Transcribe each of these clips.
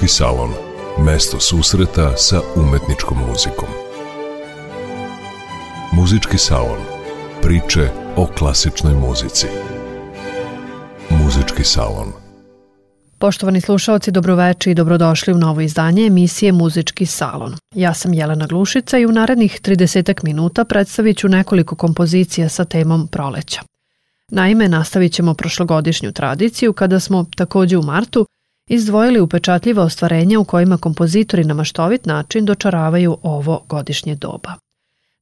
Muzički salon. Mesto susreta sa umetničkom muzikom. Muzički salon. Priče o klasičnoj muzici. Muzički salon. Poštovani slušalci, dobroveče i dobrodošli u novo izdanje emisije Muzički salon. Ja sam Jelena Glušica i u narednih 30 minuta predstavit ću nekoliko kompozicija sa temom proleća. Naime, nastavit ćemo prošlogodišnju tradiciju kada smo, takođe u martu, izdvojili upečatljiva ostvarenja u kojima kompozitori na maštovit način dočaravaju ovo godišnje doba.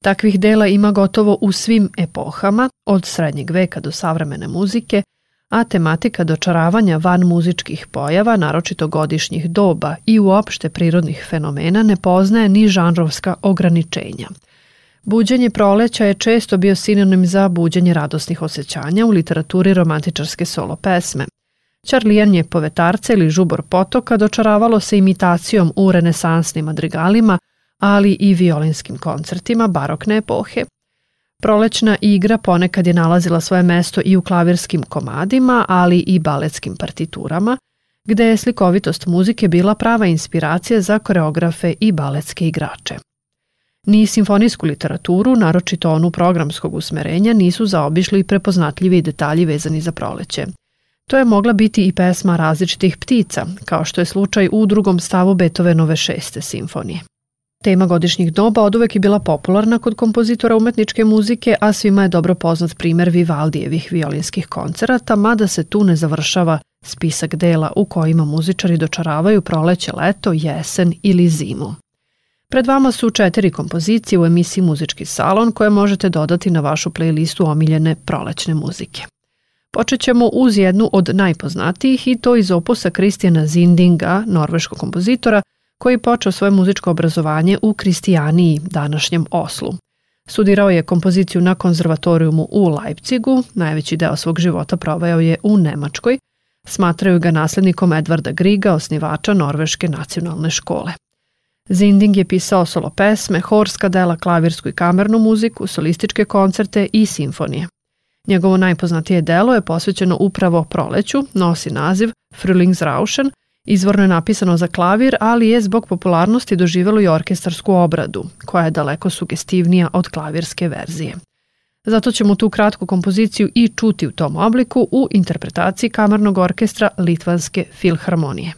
Takvih dela ima gotovo u svim epohama, od srednjeg veka do savremene muzike, a tematika dočaravanja van muzičkih pojava, naročito godišnjih doba i uopšte prirodnih fenomena ne poznaje ni žanrovska ograničenja. Buđenje proleća je često bio sinonim za buđenje radosnih osjećanja u literaturi romantičarske solo pesme, Čarlijanje povetarca ili žubor potoka dočaravalo se imitacijom u renesansnim madrigalima, ali i violinskim koncertima barokne epohe. Prolećna igra ponekad je nalazila svoje mesto i u klavirskim komadima, ali i baletskim partiturama, gde je slikovitost muzike bila prava inspiracija za koreografe i baletske igrače. Ni simfonijsku literaturu, naročito onu programskog usmerenja, nisu zaobišli prepoznatljivi detalji vezani za proleće – To je mogla biti i pesma različitih ptica, kao što je slučaj u drugom stavu Beethovenove šeste simfonije. Tema godišnjih doba od uvek je bila popularna kod kompozitora umetničke muzike, a svima je dobro poznat primer Vivaldijevih violinskih koncerata, mada se tu ne završava spisak dela u kojima muzičari dočaravaju proleće, leto, jesen ili zimu. Pred vama su četiri kompozicije u emisiji Muzički salon koje možete dodati na vašu playlistu omiljene prolećne muzike. Počet ćemo uz jednu od najpoznatijih i to iz opusa Kristijana Zindinga, norveškog kompozitora, koji je počeo svoje muzičko obrazovanje u Kristijaniji, današnjem Oslu. Studirao je kompoziciju na konzervatorijumu u Leipzigu, najveći deo svog života proveo je u Nemačkoj, smatraju ga naslednikom Edvarda Griga, osnivača Norveške nacionalne škole. Zinding je pisao solo pesme, horska dela, klavirsku i kamernu muziku, solističke koncerte i simfonije. Njegovo najpoznatije delo je posvećeno upravo proleću, nosi naziv Frühlingsrauschen, izvorno je napisano za klavir, ali je zbog popularnosti doživelo i orkestarsku obradu, koja je daleko sugestivnija od klavirske verzije. Zato ćemo tu kratku kompoziciju i čuti u tom obliku u interpretaciji kamernog orkestra Litvanske filharmonije.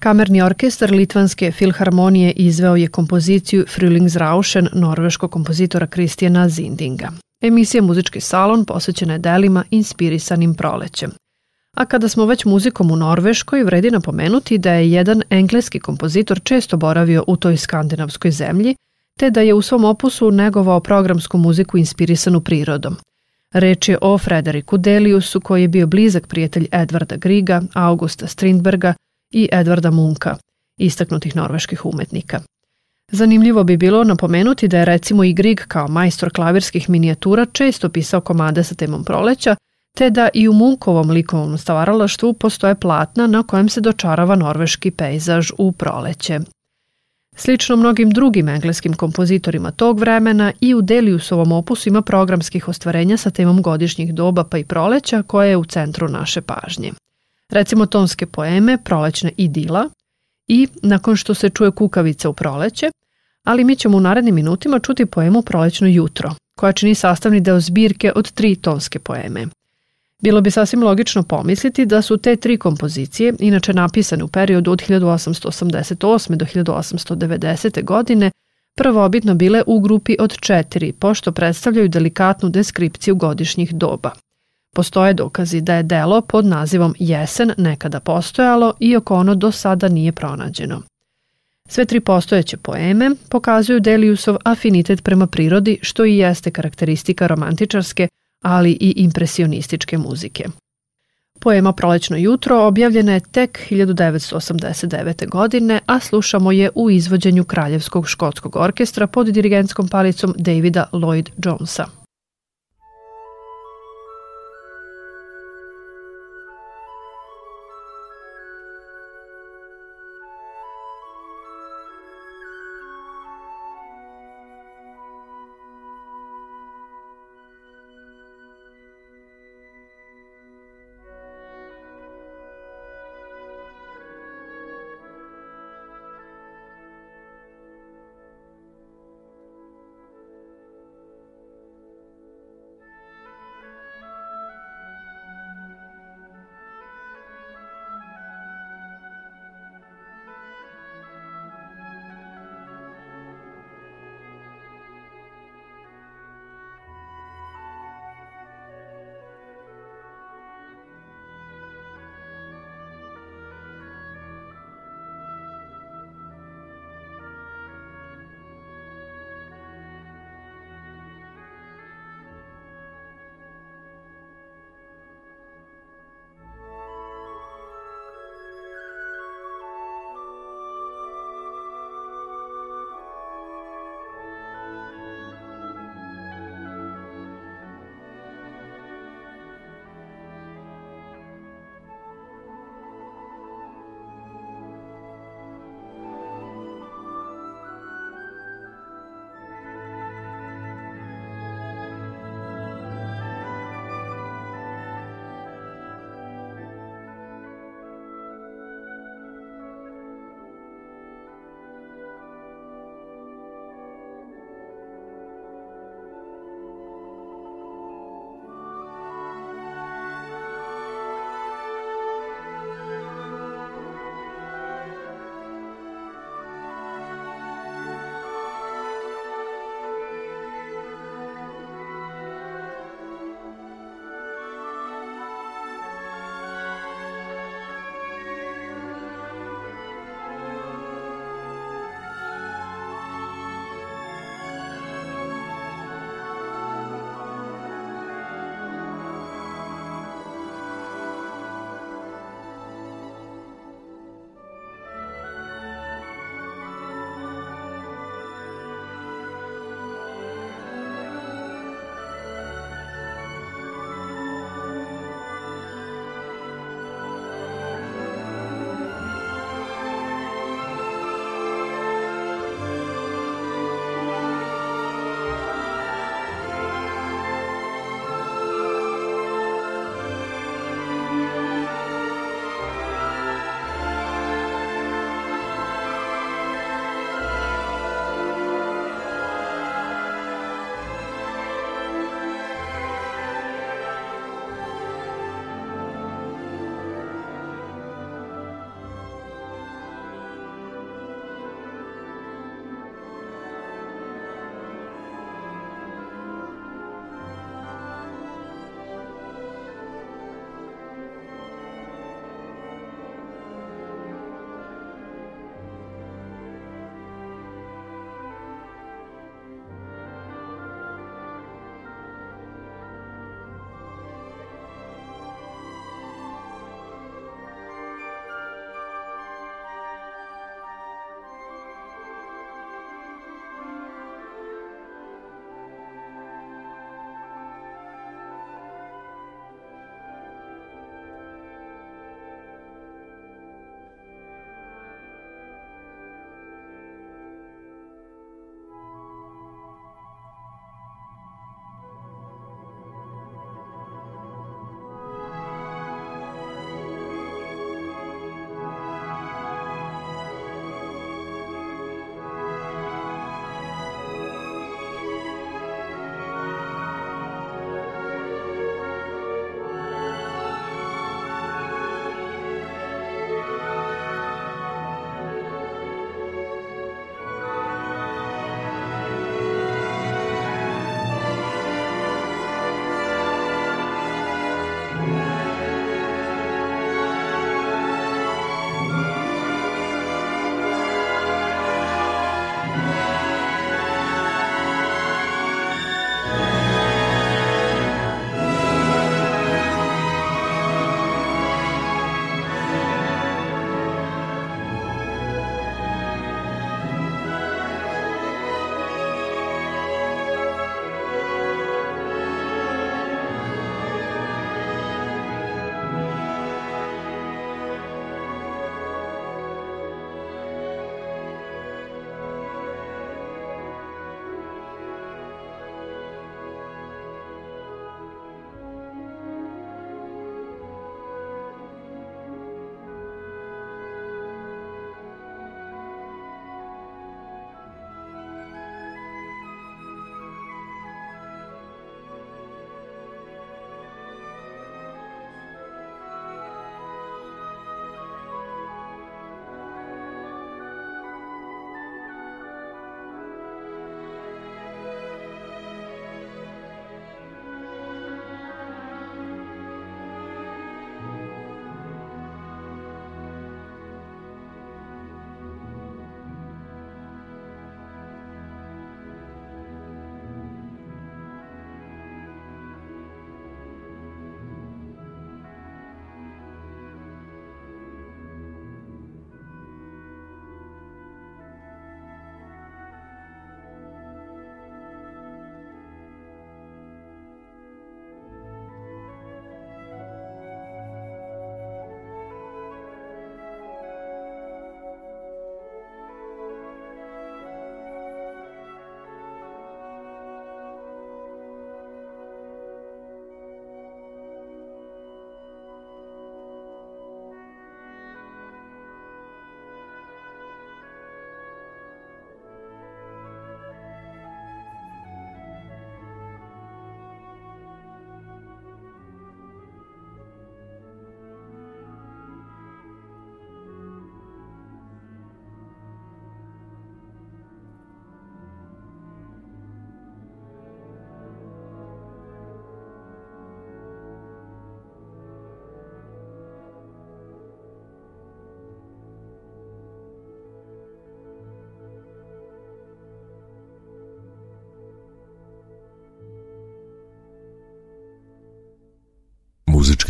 Kamerni orkestar Litvanske filharmonije izveo je kompoziciju Frühlingsrauschen norveškog kompozitora Kristijana Zindinga. Emisija Muzički salon posvećena je delima inspirisanim prolećem. A kada smo već muzikom u Norveškoj, vredi napomenuti da je jedan engleski kompozitor često boravio u toj skandinavskoj zemlji, te da je u svom opusu negovao programsku muziku inspirisanu prirodom. Reč je o Frederiku Deliusu koji je bio blizak prijatelj Edvarda Griga, Augusta Strindberga i Edvarda Munka, istaknutih norveških umetnika. Zanimljivo bi bilo napomenuti da je recimo i Grig kao majstor klavirskih minijatura često pisao komade sa temom proleća, te da i u Munkovom likovnom stvaralaštvu postoje platna na kojem se dočarava norveški pejzaž u proleće. Slično mnogim drugim engleskim kompozitorima tog vremena i u Deliusovom opusu ima programskih ostvarenja sa temom godišnjih doba pa i proleća koja je u centru naše pažnje. Recimo tonske poeme Prolećna idila i Nakon što se čuje kukavica u proleće, ali mi ćemo u narednim minutima čuti poemu Prolećno jutro, koja čini sastavni deo zbirke od tri tonske poeme – Bilo bi sasvim logično pomisliti da su te tri kompozicije, inače napisane u periodu od 1888. do 1890. godine, prvobitno bile u grupi od četiri, pošto predstavljaju delikatnu deskripciju godišnjih doba. Postoje dokazi da je delo pod nazivom Jesen nekada postojalo, iako ono do sada nije pronađeno. Sve tri postojeće poeme pokazuju Deliusov afinitet prema prirodi, što i jeste karakteristika romantičarske, ali i impresionističke muzike. Poema Prolećno jutro objavljena je tek 1989. godine, a slušamo je u izvođenju Kraljevskog škotskog orkestra pod dirigentskom palicom Davida Lloyd Jonesa.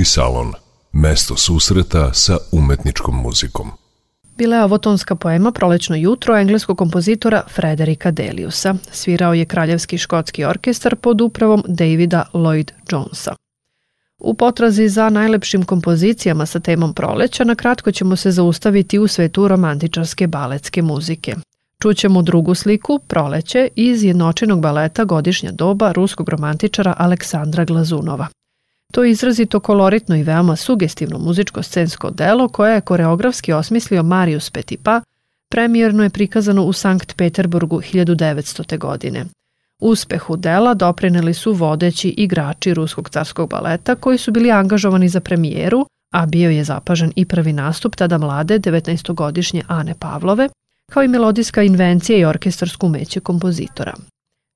Muzički salon. Mesto susreta sa umetničkom muzikom. Bila je ovo tonska poema Prolećno jutro engleskog kompozitora Frederika Deliusa. Svirao je Kraljevski škotski orkestar pod upravom Davida Lloyd Jonesa. U potrazi za najlepšim kompozicijama sa temom proleća, na kratko ćemo se zaustaviti u svetu romantičarske baletske muzike. Čućemo drugu sliku, Proleće, iz jednočenog baleta Godišnja doba ruskog romantičara Aleksandra Glazunova. To je izrazito koloritno i veoma sugestivno muzičko-scensko delo koje je koreografski osmislio Marius Petipa, premijerno je prikazano u Sankt Peterburgu 1900. godine. Uspehu dela doprineli su vodeći igrači Ruskog carskog baleta koji su bili angažovani za premijeru, a bio je zapažen i prvi nastup tada mlade 19-godišnje Ane Pavlove, kao i melodijska invencija i orkestarsku umeće kompozitora.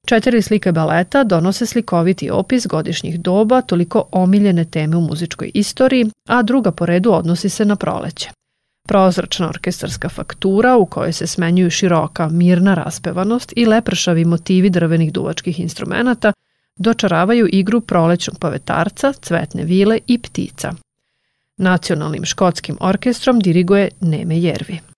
Četiri slike baleta donose slikoviti opis godišnjih doba, toliko omiljene teme u muzičkoj istoriji, a druga po redu odnosi se na proleće. Prozračna orkestarska faktura u kojoj se smenjuju široka, mirna raspevanost i lepršavi motivi drvenih duvačkih instrumenta dočaravaju igru prolećnog pavetarca, cvetne vile i ptica. Nacionalnim škotskim orkestrom diriguje Neme Jervi.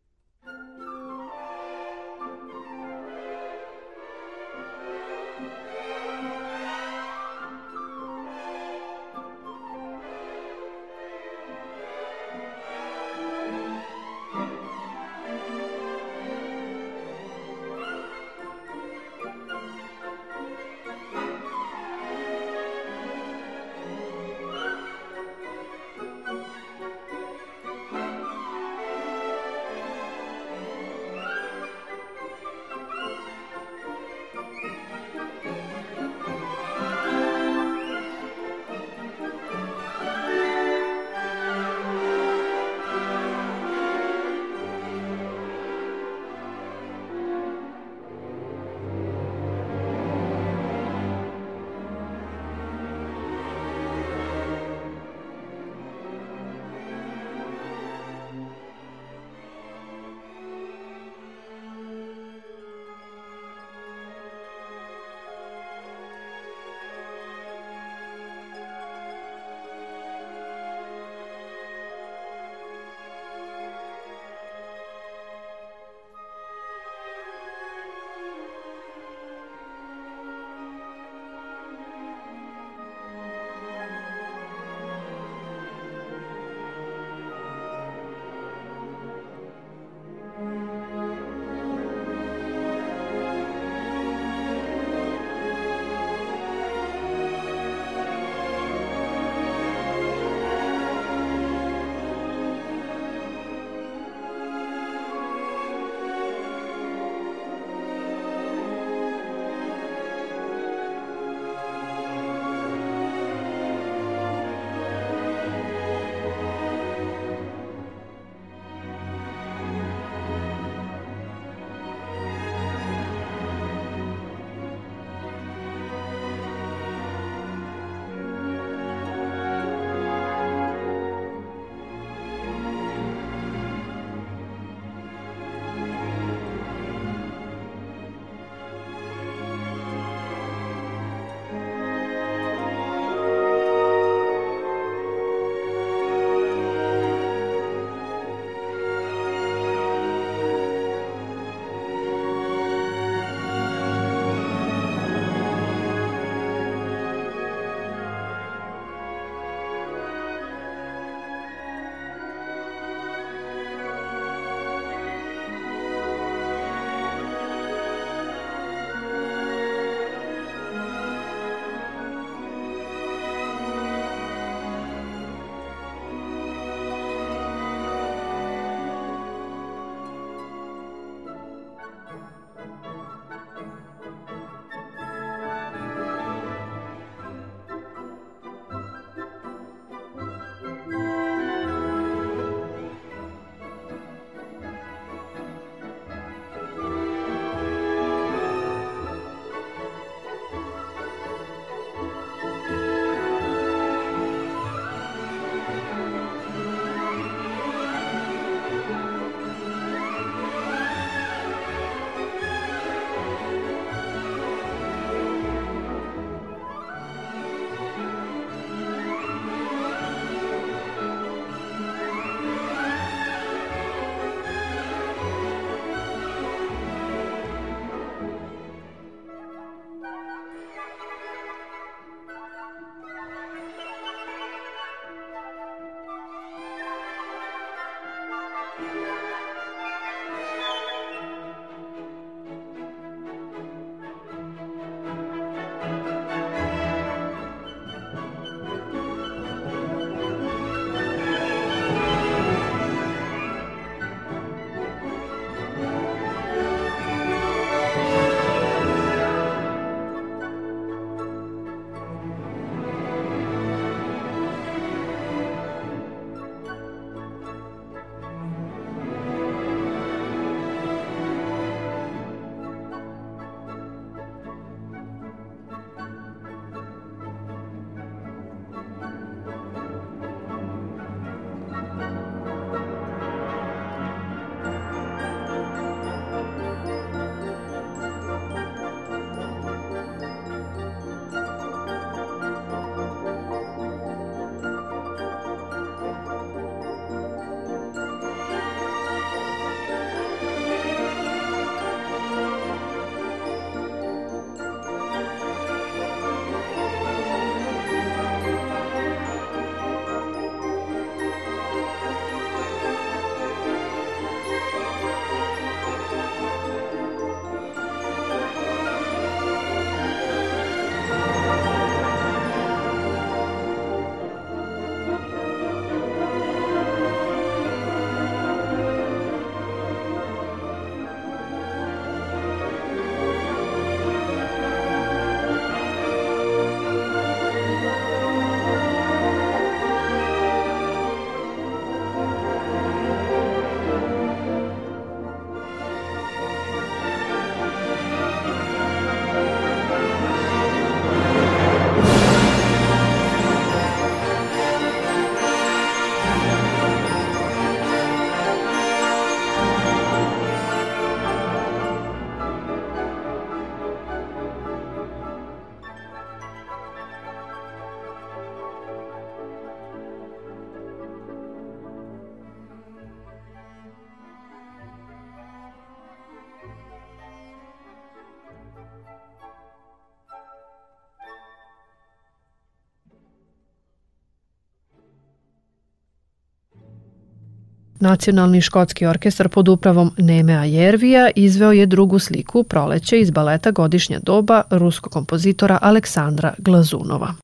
Nacionalni škotski orkestar pod upravom Nemea Jervija izveo je drugu sliku Proleće iz baleta Godišnja doba ruskog kompozitora Aleksandra Glazunova.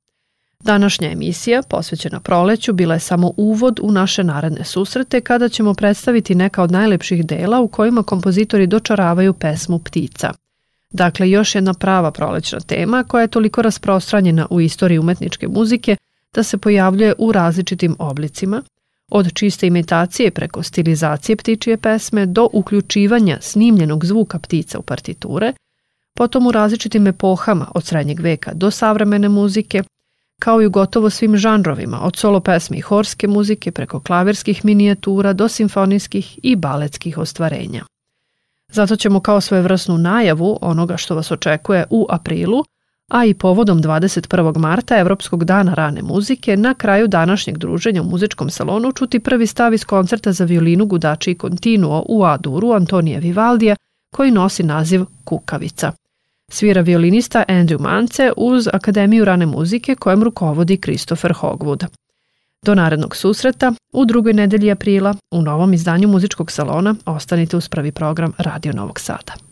Današnja emisija, posvećena proleću, bila je samo uvod u naše naredne susrete kada ćemo predstaviti neka od najlepših dela u kojima kompozitori dočaravaju pesmu Ptica. Dakle, još jedna prava prolećna tema koja je toliko rasprostranjena u istoriji umetničke muzike da se pojavljuje u različitim oblicima, od čiste imitacije preko stilizacije ptičije pesme do uključivanja snimljenog zvuka ptica u partiture, potom u različitim epohama od srednjeg veka do savremene muzike, kao i u gotovo svim žanrovima, od solo pesme i horske muzike preko klavirskih minijatura do simfonijskih i baletskih ostvarenja. Zato ćemo kao svojevrsnu najavu onoga što vas očekuje u aprilu, a i povodom 21. marta Evropskog dana rane muzike, na kraju današnjeg druženja u muzičkom salonu čuti prvi stav iz koncerta za violinu Gudači i Continuo u Aduru Antonija Vivaldija, koji nosi naziv Kukavica. Svira violinista Andrew Mance uz Akademiju rane muzike kojem rukovodi Christopher Hogwood. Do narednog susreta u drugoj nedelji aprila u novom izdanju muzičkog salona ostanite uz prvi program Radio Novog Sada.